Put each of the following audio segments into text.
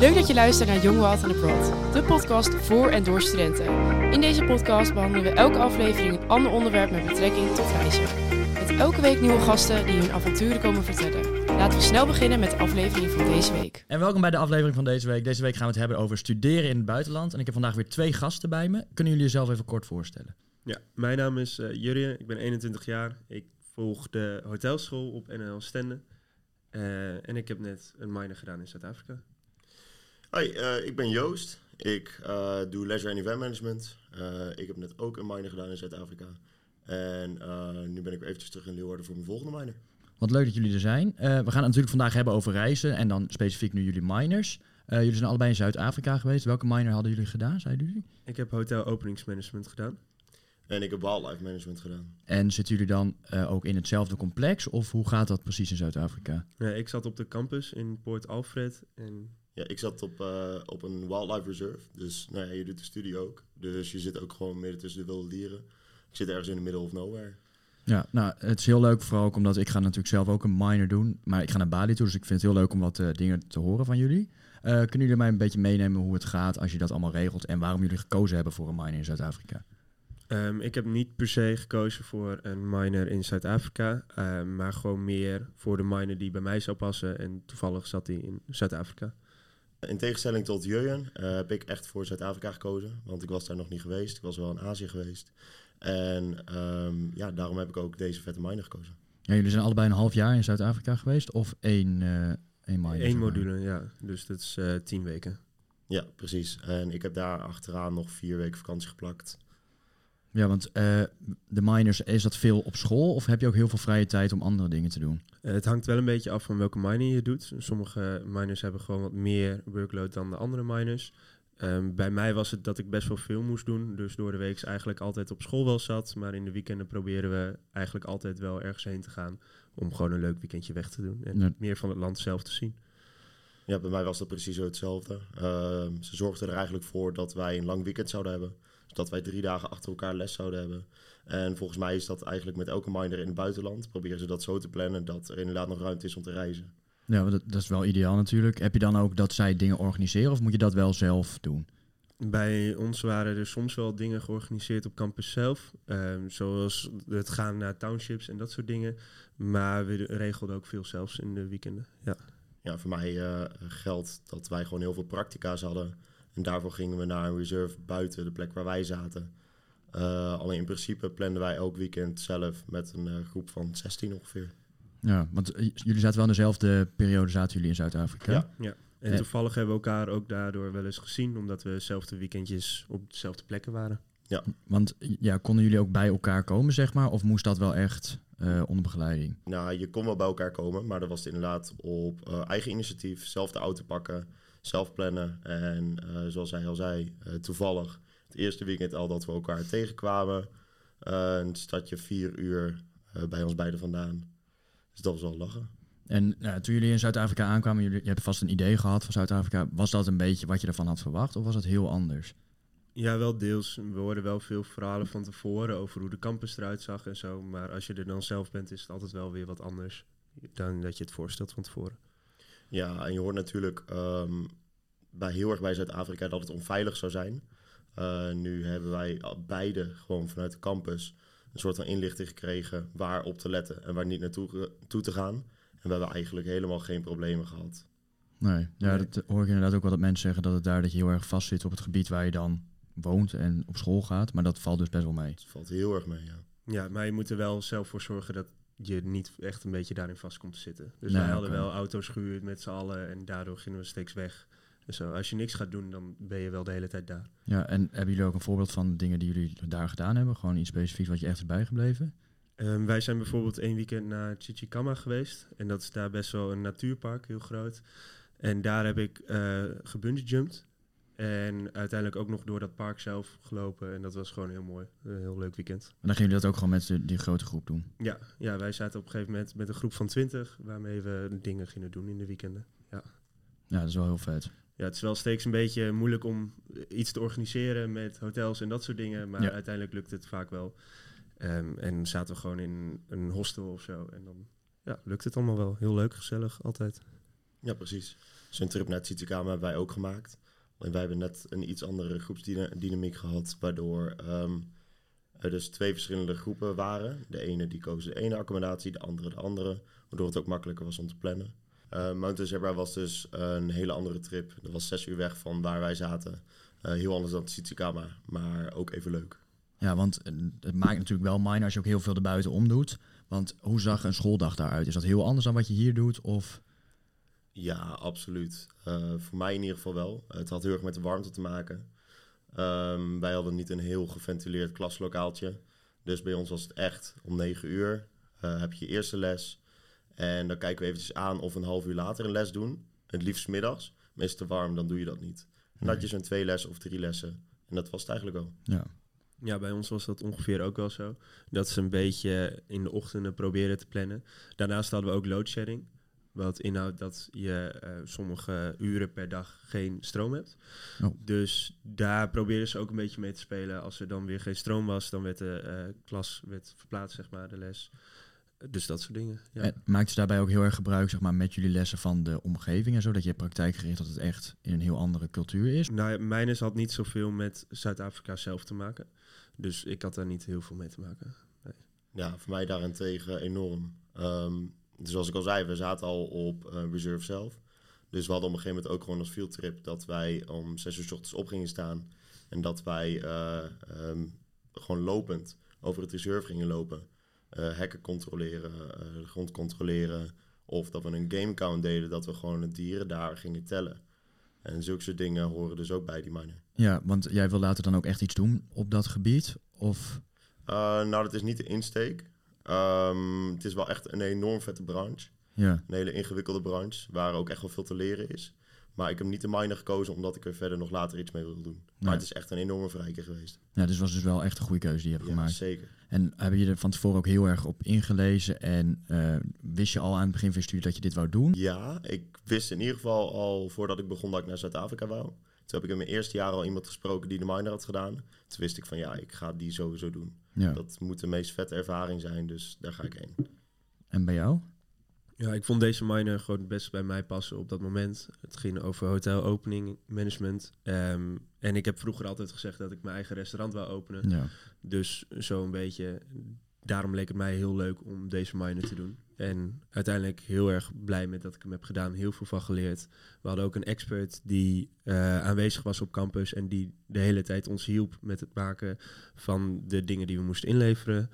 Leuk dat je luistert naar Young Wild and Abroad, de podcast voor en door studenten. In deze podcast behandelen we elke aflevering een ander onderwerp met betrekking tot reizen. Met elke week nieuwe gasten die hun avonturen komen vertellen. Laten we snel beginnen met de aflevering van deze week. En welkom bij de aflevering van deze week. Deze week gaan we het hebben over studeren in het buitenland. En ik heb vandaag weer twee gasten bij me. Kunnen jullie jezelf even kort voorstellen? Ja, mijn naam is uh, Jurjen, ik ben 21 jaar. Ik volg de hotelschool op NL Stende. Uh, en ik heb net een minor gedaan in Zuid-Afrika. Hoi, uh, ik ben Joost. Ik uh, doe leisure en event management. ik heb net ook een minor gedaan in Zuid-Afrika. En nu ben ik weer eventjes terug in Leeuwarden voor mijn volgende minor. Wat leuk dat jullie er zijn. we gaan het natuurlijk vandaag hebben over reizen en dan specifiek nu jullie minors. jullie zijn allebei in Zuid-Afrika geweest. Welke minor hadden jullie gedaan, zeiden jullie? Ik heb hotel openingsmanagement gedaan. En ik heb wildlife management gedaan. En zitten jullie dan uh, ook in hetzelfde complex? Of hoe gaat dat precies in Zuid-Afrika? Ja, ik zat op de campus in Port Alfred. En... Ja, ik zat op, uh, op een wildlife reserve. Dus nou ja, je doet de studie ook. Dus je zit ook gewoon midden tussen de wilde dieren. Ik zit ergens in de middle of nowhere. Ja, nou, het is heel leuk, vooral ook omdat ik ga natuurlijk zelf ook een minor doen. Maar ik ga naar Bali toe, dus ik vind het heel leuk om wat uh, dingen te horen van jullie. kunnen jullie mij een beetje meenemen hoe het gaat als je dat allemaal regelt... en waarom jullie gekozen hebben voor een minor in Zuid-Afrika? Um, ik heb niet per se gekozen voor een minor in Zuid-Afrika, um, maar gewoon meer voor de minor die bij mij zou passen. En toevallig zat hij in Zuid-Afrika. In tegenstelling tot Jurjen uh, heb ik echt voor Zuid-Afrika gekozen, want ik was daar nog niet geweest. Ik was wel in Azië geweest. En um, ja, daarom heb ik ook deze vette minor gekozen. Ja, jullie zijn allebei een half jaar in Zuid-Afrika geweest of één, uh, één minor? Eén module, ja. Dus dat is uh, tien weken. Ja, precies. En ik heb daar achteraan nog vier weken vakantie geplakt. Ja, want uh, de minors, is dat veel op school of heb je ook heel veel vrije tijd om andere dingen te doen? Uh, het hangt wel een beetje af van welke minor je doet. Sommige minors hebben gewoon wat meer workload dan de andere minors. Um, bij mij was het dat ik best wel veel moest doen, dus door de week eigenlijk altijd op school wel zat. Maar in de weekenden proberen we eigenlijk altijd wel ergens heen te gaan om gewoon een leuk weekendje weg te doen en ja. meer van het land zelf te zien. Ja, bij mij was dat precies zo hetzelfde. Uh, ze zorgden er eigenlijk voor dat wij een lang weekend zouden hebben dat wij drie dagen achter elkaar les zouden hebben. En volgens mij is dat eigenlijk met elke minor in het buitenland. Proberen ze dat zo te plannen dat er inderdaad nog ruimte is om te reizen. Ja, dat, dat is wel ideaal natuurlijk. Heb je dan ook dat zij dingen organiseren of moet je dat wel zelf doen? Bij ons waren er soms wel dingen georganiseerd op campus zelf. Um, zoals het gaan naar townships en dat soort dingen. Maar we regelden ook veel zelfs in de weekenden. Ja, ja voor mij uh, geldt dat wij gewoon heel veel practica's hadden. En daarvoor gingen we naar een reserve buiten de plek waar wij zaten. Uh, alleen in principe planden wij elk weekend zelf met een uh, groep van 16 ongeveer. Ja, want eh, jullie zaten wel in dezelfde periode, zaten jullie in Zuid-Afrika? Ja, ja. En ja. toevallig hebben we elkaar ook daardoor wel eens gezien, omdat we dezelfde weekendjes op dezelfde plekken waren. Ja. Want ja, konden jullie ook bij elkaar komen, zeg maar, of moest dat wel echt uh, onder begeleiding? Nou, je kon wel bij elkaar komen, maar dat was inderdaad op uh, eigen initiatief, zelf de auto pakken, zelf plannen. En uh, zoals hij al zei, uh, toevallig het eerste weekend al dat we elkaar tegenkwamen. Uh, een stadje vier uur bij ons beiden vandaan. Dus dat was wel lachen. En toen jullie in Zuid-Afrika aankwamen, jullie, je hebt vast een idee gehad van Zuid-Afrika. Was dat een beetje wat je ervan had verwacht of was het heel anders? Ja, wel deels. We hoorden wel veel verhalen van tevoren over hoe de campus eruit zag en zo. Maar als je er dan zelf bent, is het altijd wel weer wat anders dan dat je het voorstelt van tevoren. Ja, en je hoort natuurlijk um, bij heel erg bij Zuid-Afrika dat het onveilig zou zijn. Uh, nu hebben wij beide gewoon vanuit de campus een soort van inlichting gekregen waar op te letten en waar niet naartoe toe te gaan. En we hebben eigenlijk helemaal geen problemen gehad. Nee, ja, nee. dat hoor ik inderdaad ook wel dat mensen zeggen dat het daar dat je heel erg vast zit op het gebied waar je dan woont en op school gaat. Maar dat valt dus best wel mee. Het valt heel erg mee, ja. Ja, maar je moet er wel zelf voor zorgen dat je niet echt een beetje daarin vast komt te zitten. Dus nee, wij hadden okay. wel auto's gehuurd met z'n allen en daardoor gingen we steeds weg. Zo, als je niks gaat doen, dan ben je wel de hele tijd daar. Ja, en hebben jullie ook een voorbeeld van dingen die jullie daar gedaan hebben? Gewoon iets specifieks wat je echt is bijgebleven? Um, wij zijn bijvoorbeeld één weekend naar Chichikama geweest. En dat is daar best wel een natuurpark, heel groot. En daar heb ik uh, gebungeejumpt. En uiteindelijk ook nog door dat park zelf gelopen. En dat was gewoon heel mooi. Een heel leuk weekend. En dan gingen jullie dat ook gewoon met die grote groep doen? Ja, ja, wij zaten op een gegeven moment met een groep van twintig... waarmee we dingen gingen doen in de weekenden. Ja, ja dat is wel heel vet. Ja, het is wel steeds een beetje moeilijk om iets te organiseren met hotels en dat soort dingen. Maar ja. uiteindelijk lukt het vaak wel. Um, en zaten we gewoon in een hostel of zo. En dan ja, lukt het allemaal wel. Heel leuk, gezellig, altijd. Ja, precies. Zo'n trip naar Tsutikama hebben wij ook gemaakt. Wij hebben net een iets andere groepsdynamiek gehad, waardoor ehm, er dus twee verschillende groepen waren. De ene die koos de ene accommodatie, de andere de andere, waardoor het ook makkelijker was om te plannen. Uh, Mountain Zebra was dus een hele andere trip. Dat was zes uur weg van waar wij zaten. Uh, heel anders dan Tsutikama, maar ook even leuk. Ja, want eh, het maakt natuurlijk wel mine als je ook heel veel erbuiten om doet. Want hoe zag een schooldag daaruit? Is dat heel anders dan wat je hier doet? Of... Ja, absoluut. Uh, voor mij in ieder geval wel. Het had heel erg met de warmte te maken. Um, wij hadden niet een heel geventileerd klaslokaaltje. Dus bij ons was het echt om negen uur uh, heb je je eerste les. En dan kijken we eventjes aan of we een half uur later een les doen. Het liefst middags. Maar is het te warm, dan doe je dat niet. En dan had je zo'n twee lessen of drie lessen. En dat was het eigenlijk al. Ja. Ja, bij ons was dat ongeveer ook wel zo. Dat ze een beetje in de ochtenden proberen te plannen. Daarnaast hadden we ook loadshedding. Wat inhoudt dat je uh, sommige uren per dag geen stroom hebt. Oh. Dus daar probeerden ze ook een beetje mee te spelen. Als er dan weer geen stroom was, dan werd de uh, klas werd verplaatst, zeg maar, de les. Dus dat soort dingen. Ja. En maakt ze daarbij ook heel erg gebruik zeg maar, met jullie lessen van de omgeving en zo? Dat je praktijkgericht dat het echt in een heel andere cultuur is? Nou, mijne had niet zoveel met Zuid-Afrika zelf te maken. Dus ik had daar niet heel veel mee te maken. Nee. Ja, voor mij daarentegen enorm. Um, zoals ik al zei, we zaten al op uh, reserve zelf. Dus we hadden op een gegeven moment ook gewoon als fieldtrip dat wij om zes uur s ochtends op gingen staan. En dat wij uh, um, gewoon lopend over het reserve gingen lopen. Uh, hekken controleren, de grond controleren. Of dat we een game count deden, dat we gewoon de dieren daar gingen tellen. En zulke soort dingen horen dus ook bij die miner. Ja, want jij wil later dan ook echt iets doen op dat gebied? Of? nou, dat is niet de insteek. Um, het is wel echt een enorm vette branche. Ja. Een hele ingewikkelde branche, waar ook echt wel veel te leren is. Maar ik heb niet de miner gekozen omdat ik er verder nog later iets mee wil doen. Maar Nee. het is echt een enorme verrijking geweest. Ja, dus was dus wel echt een goede keuze die je hebt Ja, gemaakt. zeker. En hebben je er van tevoren ook heel erg op ingelezen? En eh, wist je al aan het begin van je studie dat je dit wou doen? Ja, ik wist in ieder geval al voordat ik begon dat ik naar Zuid-Afrika wou. Toen heb ik in mijn eerste jaar al iemand gesproken die de miner had gedaan. Toen wist ik van ja, ik ga die sowieso doen. Ja. Dat moet de meest vette ervaring zijn, dus daar ga ik heen. En bij jou? Ja, ik vond deze minor gewoon het best bij mij passen op dat moment. Het ging over hotel opening management. Ehm, en ik heb vroeger altijd gezegd dat ik mijn eigen restaurant wou openen. Ja. Dus zo'n beetje, daarom leek het mij heel leuk om deze minor te doen. En uiteindelijk heel erg blij met dat ik hem heb gedaan. Heel veel van geleerd. We hadden ook een expert die eh, aanwezig was op campus en die de hele tijd ons hielp met het maken van de dingen die we moesten inleveren.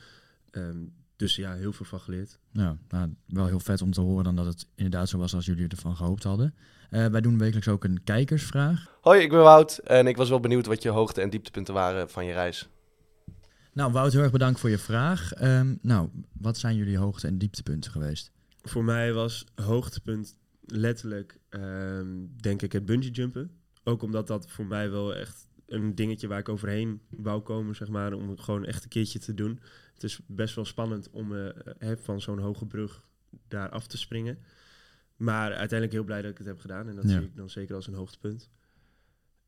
Ehm, dus ja, heel veel van geleerd. Ja, nou, wel heel vet om te horen dan dat het inderdaad zo was als jullie ervan gehoopt hadden. Eh, wij doen wekelijks ook een kijkersvraag. Hoi, ik ben Wout en ik was wel benieuwd wat je hoogte- en dieptepunten waren van je reis. Nou, Wout, heel erg bedankt voor je vraag. Ehm, nou, wat zijn jullie hoogte- en dieptepunten geweest? Voor mij was hoogtepunt letterlijk, ehm, denk ik, het bungee jumpen. Ook omdat dat voor mij wel echt een dingetje waar ik overheen wou komen, zeg maar, om het gewoon echt een keertje te doen. Het is best wel spannend om eh, van zo'n hoge brug daar af te springen. Maar uiteindelijk heel blij dat ik het heb gedaan en dat Ja. zie ik dan zeker als een hoogtepunt.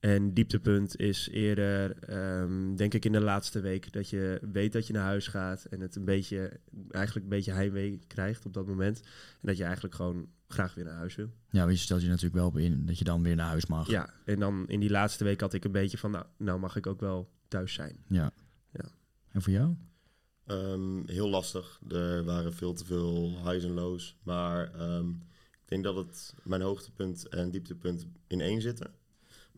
En dieptepunt is eerder, ehm, denk ik, in de laatste week dat je weet dat je naar huis gaat en het een beetje, eigenlijk een beetje heimwee krijgt op dat moment. En dat je eigenlijk gewoon graag weer naar huis wil. Ja, want je stelt je natuurlijk wel op in dat je dan weer naar huis mag. Ja, en dan in die laatste week had ik een beetje van, nou, nou mag ik ook wel thuis zijn. Ja. Ja. En voor jou? Ehm, heel lastig. Er waren veel te veel highs en lows. Maar ehm, ik denk dat het mijn hoogtepunt en dieptepunt in één zitten.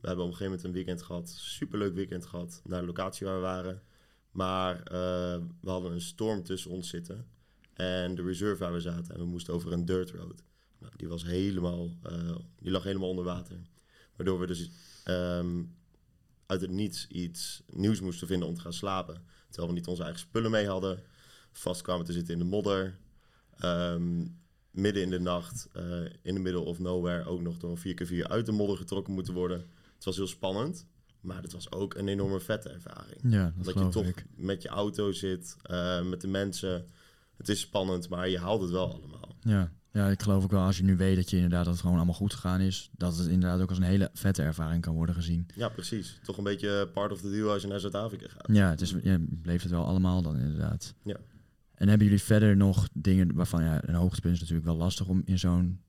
We hebben op een gegeven moment een weekend gehad, superleuk weekend gehad, naar de locatie waar we waren. Maar eh, we hadden een storm tussen ons zitten en de reserve waar we zaten. En we moesten over een dirt road. Nou, die, was helemaal, eh, die lag helemaal onder water. Waardoor we dus ehm, uit het niets iets nieuws moesten vinden om te gaan slapen. Terwijl we niet onze eigen spullen mee hadden. Vast kwamen te zitten in de modder. Ehm, midden in de nacht, eh, in the middle of nowhere, ook nog door een 4x4 uit de modder getrokken moeten worden. Was heel spannend, maar het was ook een enorme vette ervaring. Ja, dat Dat je toch ik. met je auto zit, eh, met de mensen. Het is spannend, maar je haalt het wel allemaal. Ja. ja, ik geloof ook wel als je nu weet dat je inderdaad dat het gewoon allemaal goed gegaan is, dat het inderdaad ook als een hele vette ervaring kan worden gezien. Ja, precies. Toch een beetje part of the deal als je naar Zuid-Afrika gaat. Ja, het is, ja, bleef het wel allemaal dan inderdaad. Ja. En hebben jullie verder nog dingen waarvan, ja, een hoogtepunt is natuurlijk wel lastig om in zo'n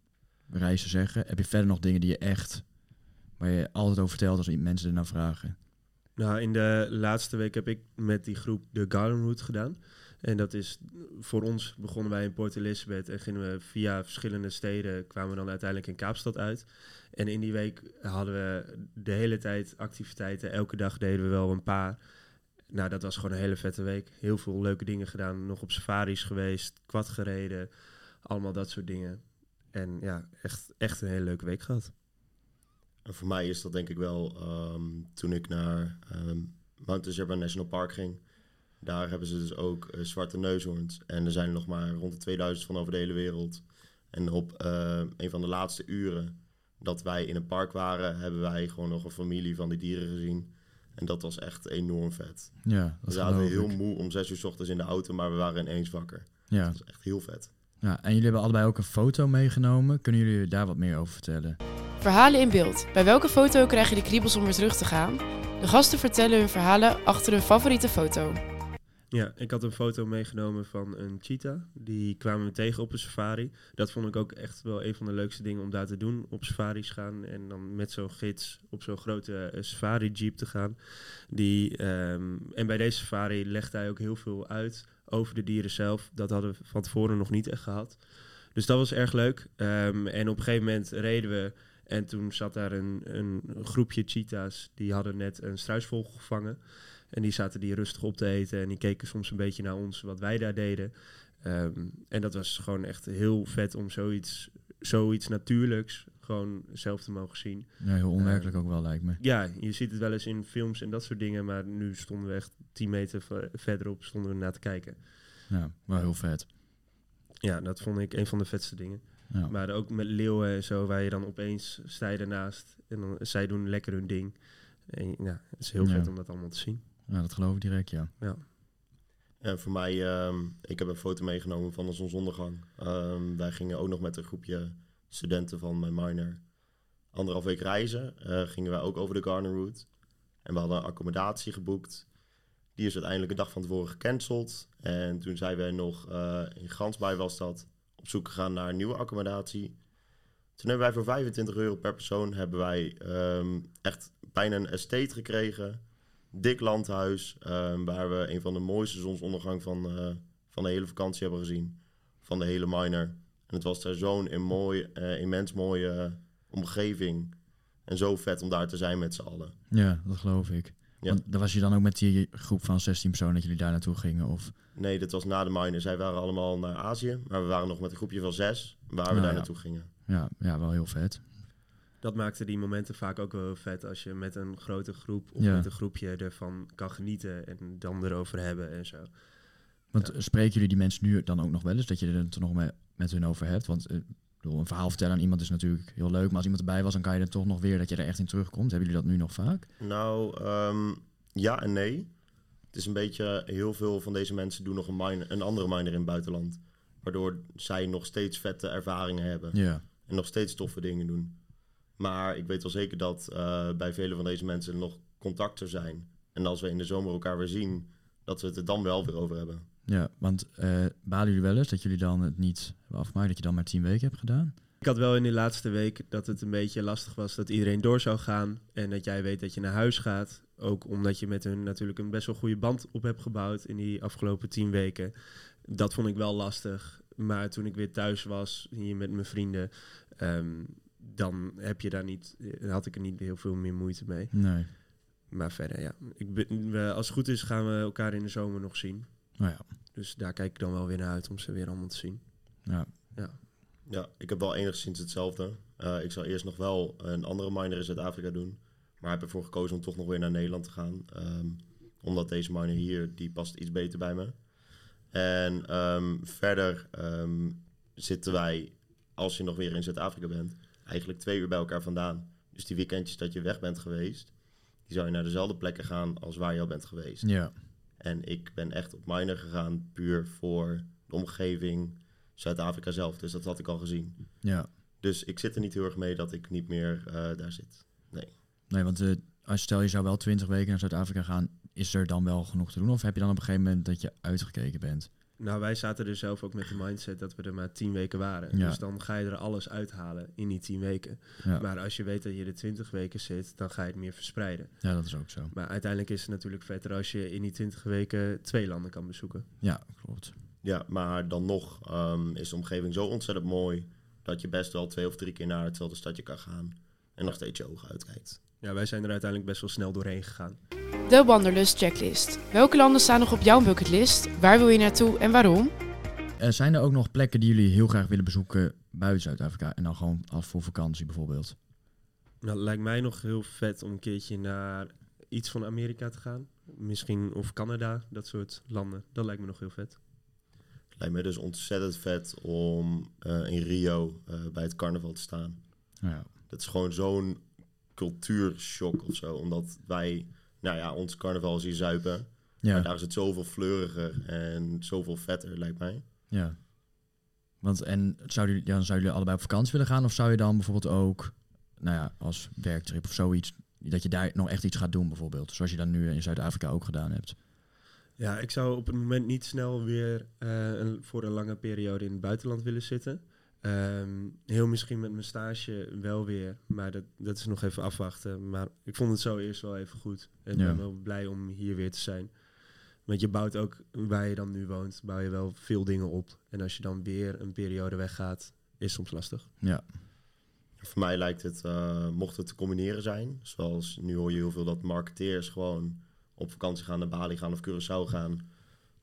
reizen zeggen? Heb je verder nog dingen die je echt, waar je altijd over vertelt als mensen ernaar vragen? Nou, in de laatste week heb ik met die groep de Garden Route gedaan. En dat is voor ons begonnen wij in Port Elizabeth en gingen we via verschillende steden kwamen we dan uiteindelijk in Kaapstad uit. En in die week hadden we de hele tijd activiteiten. Elke dag deden we wel een paar. Nou, dat was gewoon een hele vette week. Heel veel leuke dingen gedaan. Nog op safaris geweest, quad gereden. Allemaal dat soort dingen. En ja, echt, echt een hele leuke week gehad. En voor mij is dat denk ik wel ehm, toen ik naar ehm Mount Zebra National Park ging. Daar hebben ze dus ook eh, zwarte neushoorns. En er zijn er nog maar rond de 2000 van over de hele wereld. En op eh, een van de laatste uren dat wij in een park waren, hebben wij gewoon nog een familie van die dieren gezien. En dat was echt enorm vet. Ja, We zaten heel moe om zes uur 's ochtends in de auto, maar we waren ineens wakker. Ja. Dat is echt heel vet. ja, en jullie hebben allebei ook een foto meegenomen. Kunnen jullie daar wat meer over vertellen? Verhalen in beeld. Bij welke foto krijg je de kriebels om weer terug te gaan? De gasten vertellen hun verhalen achter hun favoriete foto. Ja, ik had een foto meegenomen van een cheetah. Die kwamen we tegen op een safari. Dat vond ik ook echt wel een van de leukste dingen om daar te doen. Op safaris gaan en dan met zo'n gids op zo'n grote eh, safari jeep te gaan. Die, ehm, en bij deze safari legde hij ook heel veel uit over de dieren zelf. Dat hadden we van tevoren nog niet echt gehad. Dus dat was erg leuk. Ehm, en op een gegeven moment reden we en toen zat daar een, een groepje cheetahs. Die hadden net een struisvogel gevangen. En die zaten die rustig op te eten. En die keken soms een beetje naar ons, wat wij daar deden. Ehm, en dat was gewoon echt heel vet om zoiets, zoiets natuurlijks gewoon zelf te mogen zien. Ja, heel onwerkelijk ook wel, lijkt me. Ja, je ziet het wel eens in films en dat soort dingen. Maar nu stonden we echt 10 meter ver- verderop stonden we naar te kijken. Ja, wel heel vet. Ja, dat vond ik een van de vetste dingen. Ja. Maar ook met leeuwen en zo, waar je dan opeens sta je ernaast. En dan, zij doen lekker hun ding. En ja, het is heel Ja. vet om dat allemaal te zien. ja, dat geloof ik direct, ja. En voor mij, ehm, ik heb een foto meegenomen van de zonsondergang. Ehm, wij gingen ook nog met een groepje studenten van mijn minor anderhalf week reizen. Eh, gingen wij ook over de Garden Route. En we hadden een accommodatie geboekt. Die is uiteindelijk een dag van tevoren gecanceld. En toen zijn wij nog eh, in Gansbaai was dat, op zoek gegaan naar nieuwe accommodatie. Toen hebben wij voor 25 euro per persoon hebben wij ehm, echt bijna een estate gekregen dik landhuis, ehm, waar we een van de mooiste zonsondergang van, eh, van de hele vakantie hebben gezien. Van de hele minor. En het was daar zo'n mooi, eh, immens mooie eh, omgeving. En zo vet om daar te zijn met z'n allen. Ja, dat geloof ik. Ja. Want dan was je dan ook met die groep van 16 personen dat jullie daar naartoe gingen? Of... Nee, dit was na de minor. Zij waren allemaal naar Azië. Maar we waren nog met een groepje van zes waar we Ah, daar ja. naartoe gingen. Ja, ja, wel heel vet. Dat maakte die momenten vaak ook wel heel vet als je met een grote groep of Ja. met een groepje ervan kan genieten en dan erover hebben en zo. Want Ja. spreken jullie die mensen nu dan ook nog wel eens, dat je er toch nog mee, met hun over hebt? Want eh, bedoel, een verhaal vertellen aan iemand is natuurlijk heel leuk, maar als iemand erbij was, dan kan je er toch nog weer dat je er echt in terugkomt. Hebben jullie dat nu nog vaak? Nou, ehm, ja en nee. Het is een beetje, heel veel van deze mensen doen nog een, minor, een andere minor in het buitenland. Waardoor zij nog steeds vette ervaringen hebben. Ja, En nog steeds toffe dingen doen. Maar ik weet wel zeker dat eh, bij vele van deze mensen nog contacten zijn. En als we in de zomer elkaar weer zien, dat we het er dan wel weer over hebben. Ja want eh balen jullie wel eens dat jullie dan het niet hebben afgemaakt, dat je dan maar 10 weken hebt gedaan? Ik had wel in die laatste week dat het een beetje lastig was dat iedereen door zou gaan en dat jij weet dat je naar huis gaat. Ook omdat je met hun natuurlijk een best wel goede band op hebt gebouwd in die afgelopen tien weken. Dat vond ik wel lastig. Maar toen ik weer thuis was, hier met mijn vrienden, ehm, dan heb je daar niet, eh, had ik er niet heel veel meer moeite mee. Nee. Maar verder, ja. Ik ben, als het goed is, gaan we elkaar in de zomer nog zien. Nou ja, Dus daar kijk ik dan wel weer naar uit om ze weer allemaal te zien. ja. Ja, ik heb wel enigszins hetzelfde. Eh, ik zal eerst nog wel een andere minor in Zuid-Afrika doen. Maar heb ervoor gekozen om toch nog weer naar Nederland te gaan. Ehm, omdat deze minor hier, die past iets beter bij me. En ehm, verder ehm, zitten wij, als je nog weer in Zuid-Afrika bent, eigenlijk twee uur bij elkaar vandaan. Dus die weekendjes dat je weg bent geweest, die zou je naar dezelfde plekken gaan als waar je al bent geweest. ja. En ik ben echt op minor gegaan puur voor de omgeving Zuid-Afrika zelf. Dus dat had ik al gezien. ja. Dus ik zit er niet heel erg mee dat ik niet meer eh, daar zit. Nee, want eh, als stel je zou wel 20 weken naar Zuid-Afrika gaan, is er dan wel genoeg te doen? Of heb je dan op een gegeven moment dat je uitgekeken bent? Nou, wij zaten er zelf ook met de mindset dat we er maar tien weken waren. Ja. Dus dan ga je er alles uithalen in die tien weken. Ja. Maar als je weet dat je er twintig weken zit, dan ga je het meer verspreiden. ja, dat is ook zo. Maar uiteindelijk is het natuurlijk vetter als je in die twintig weken twee landen kan bezoeken. Ja, klopt. Ja, maar dan nog ehm, is de omgeving zo ontzettend mooi dat je best wel twee of drie keer naar hetzelfde stadje kan gaan en nog steeds je ogen uitkijkt. Ja, wij zijn er uiteindelijk best wel snel doorheen gegaan. De Wanderlust checklist. Welke landen staan nog op jouw bucketlist? Waar wil je naartoe en waarom? Eh, zijn er ook nog plekken die jullie heel graag willen bezoeken buiten Zuid-Afrika en dan gewoon als voor vakantie bijvoorbeeld? Nou, lijkt mij nog heel vet om een keertje naar iets van Amerika te gaan. Misschien of Canada, dat soort landen. Dat lijkt me nog heel vet. Lijkt me dus ontzettend vet om eh, in Rio eh, bij het carnaval te staan. Ja, Dat is gewoon zo'n cultuurshock of zo, omdat wij, nou ja, ons carnaval is hier zuipen. ja, Maar daar is het zoveel fleuriger en zoveel vetter, lijkt mij. ja. Want en zouden jullie, dan zouden jullie allebei op vakantie willen gaan of zou je dan bijvoorbeeld ook, nou ja, als werktrip of zoiets, dat je daar nog echt iets gaat doen bijvoorbeeld, zoals je dan nu in Zuid-Afrika ook gedaan hebt? Ja, ik zou op het moment niet snel weer eh, een, voor een lange periode in het buitenland willen zitten. Ehm, heel misschien met mijn stage wel weer, maar dat, dat is nog even afwachten. Maar ik vond het zo eerst wel even goed. En Ja. ben wel blij om hier weer te zijn. Want je bouwt ook, waar je dan nu woont, bouw je wel veel dingen op. En als je dan weer een periode weggaat, is soms lastig. Ja, Voor mij lijkt het, eh, mocht het te combineren zijn, zoals nu hoor je heel veel dat marketeers gewoon op vakantie gaan naar Bali gaan of Curaçao gaan.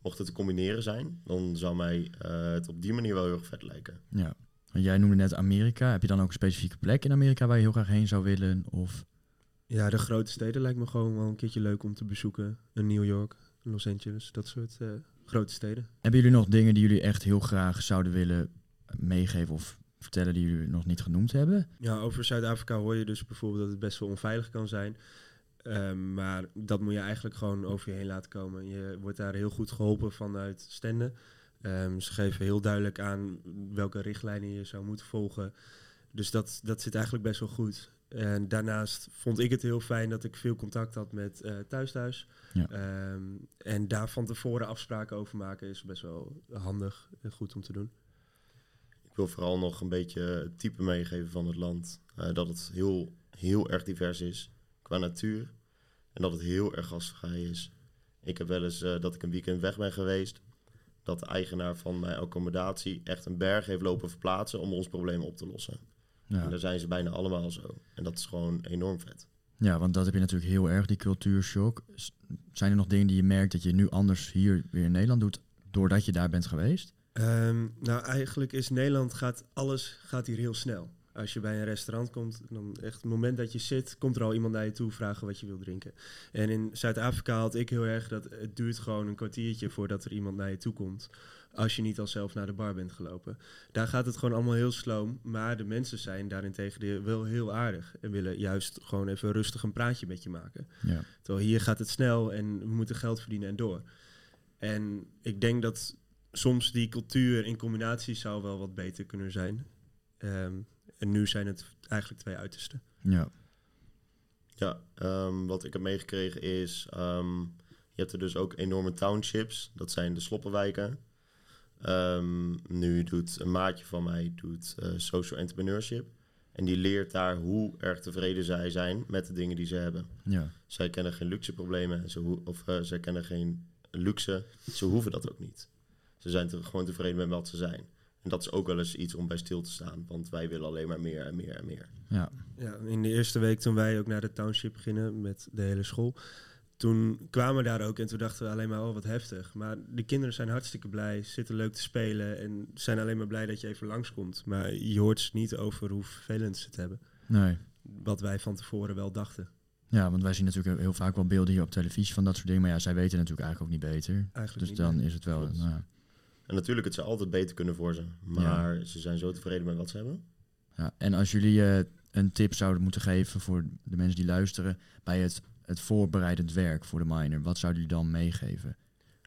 Mocht het te combineren zijn, dan zou mij eh, het op die manier wel heel erg vet lijken. ja. Want jij noemde net Amerika. Heb je dan ook een specifieke plek in Amerika waar je heel graag heen zou willen? Of Ja, de grote steden lijkt me gewoon wel een keertje leuk om te bezoeken. Een New York, Los Angeles, dat soort eh, grote steden. hebben jullie nog dingen die jullie echt heel graag zouden willen meegeven of vertellen die jullie nog niet genoemd hebben? Ja, over Zuid-Afrika hoor je dus bijvoorbeeld dat het best wel onveilig kan zijn. Ehm, maar dat moet je eigenlijk gewoon over je heen laten komen. Je wordt daar heel goed geholpen vanuit stenden. Ehm, ze geven heel duidelijk aan welke richtlijnen je zou moeten volgen. Dus dat, dat zit eigenlijk best wel goed. En daarnaast vond ik het heel fijn dat ik veel contact had met eh Thuis Thuis. Ja. Ehm, en daar van tevoren afspraken over maken is best wel handig en goed om te doen. Ik wil vooral nog een beetje het type meegeven van het land. Eh, dat het heel, heel erg divers is qua natuur. En dat het heel erg gastvrij is. Ik heb wel eens eh, dat ik een weekend weg ben geweest. Dat de eigenaar van mijn accommodatie echt een berg heeft lopen verplaatsen om ons probleem op te lossen. En Ja. daar zijn ze bijna allemaal zo. En dat is gewoon enorm vet. ja, want dat heb je natuurlijk heel erg, die cultuurshock. Zijn er nog dingen die je merkt dat je nu anders hier weer in Nederland doet, doordat je daar bent geweest? Ehm, nou, eigenlijk is Nederland gaat alles gaat hier heel snel. Als je bij een restaurant komt, dan echt het moment dat je zit, komt er al iemand naar je toe vragen wat je wil drinken. En in Zuid-Afrika had ik heel erg dat het duurt gewoon een kwartiertje voordat er iemand naar je toe komt. Als je niet al zelf naar de bar bent gelopen. Daar gaat het gewoon allemaal heel sloom. Maar de mensen zijn daarentegen wel heel aardig. En willen juist gewoon even rustig een praatje met je maken. Ja. Terwijl hier gaat het snel en we moeten geld verdienen en door. En ik denk dat soms die cultuur in combinatie zou wel wat beter kunnen zijn. Ehm, en nu zijn het eigenlijk twee uitersten. Ja. Ja, ehm, wat ik heb meegekregen is... ehm, je hebt er dus ook enorme townships. Dat zijn de sloppenwijken. Ehm, nu doet een maatje van mij doet, eh, social entrepreneurship. En die leert daar hoe erg tevreden zij zijn met de dingen die ze hebben. Ja. Zij kennen geen luxe problemen. Ze of eh, zij kennen geen luxe. Ze hoeven dat ook niet. Ze zijn te- gewoon tevreden met wat ze zijn. En dat is ook wel eens iets om bij stil te staan. Want wij willen alleen maar meer en meer en meer. Ja. Ja, in de eerste week toen wij ook naar de township gingen met de hele school. Toen kwamen we daar ook en toen dachten we alleen maar, oh wat heftig. Maar de kinderen zijn hartstikke blij, zitten leuk te spelen en zijn alleen maar blij dat je even langskomt. Maar je hoort ze niet over hoe vervelend ze het hebben. Nee. Wat wij van tevoren wel dachten. Ja, want wij zien natuurlijk heel vaak wel beelden hier op televisie van dat soort dingen. Maar ja, zij weten natuurlijk eigenlijk ook niet beter. Eigenlijk Dus niet, dan nee. is het wel... Nou. En natuurlijk, het zou altijd beter kunnen voor ze. Maar ze zijn zo tevreden met wat ze hebben. Ja, en als jullie eh, een tip zouden moeten geven voor de mensen die luisteren bij het, het voorbereidend werk voor de minor, wat zouden jullie dan meegeven?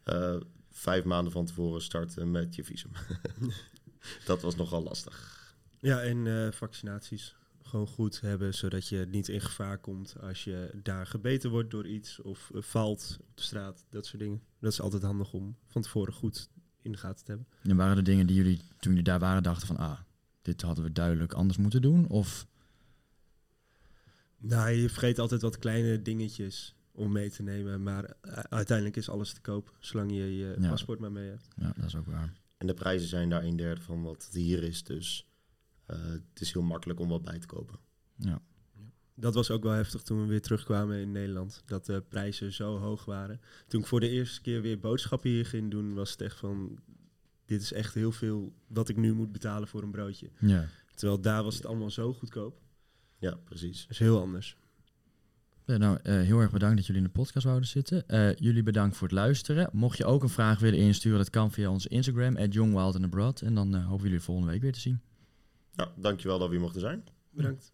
Eh, vijf maanden van tevoren starten met je visum. dat was nogal lastig. Ja, en eh, vaccinaties gewoon goed hebben, zodat je niet in gevaar komt als je daar gebeten wordt door iets of valt op de straat, dat soort dingen. Dat is altijd handig om van tevoren goed in de gaten te hebben. En waren er dingen die jullie, toen jullie daar waren, dachten van... Ah, dit hadden we duidelijk anders moeten doen? Of... Nou, je vergeet altijd wat kleine dingetjes om mee te nemen. Maar eh, uiteindelijk is alles te koop, zolang je je Ja. paspoort maar mee hebt. Ja, dat is ook waar. En de prijzen zijn daar een derde van wat het hier is. Dus eh, het is heel makkelijk om wat bij te kopen. Ja. Dat was ook wel heftig toen we weer terugkwamen in Nederland. Dat de prijzen zo hoog waren. Toen ik voor de eerste keer weer boodschappen hier ging doen, was het echt van... Dit is echt heel veel wat ik nu moet betalen voor een broodje. ja. Terwijl daar was het allemaal zo goedkoop. Ja, precies. Dat is heel anders. Ja, nou, eh, heel erg bedankt dat jullie in de podcast wouden zitten. Eh, jullie bedankt voor het luisteren. Mocht je ook een vraag willen insturen, dat kan via onze Instagram, at Young Wild and Abroad. En dan eh, hopen we jullie volgende week weer te zien. Ja, dankjewel dat we hier mochten zijn. Bedankt.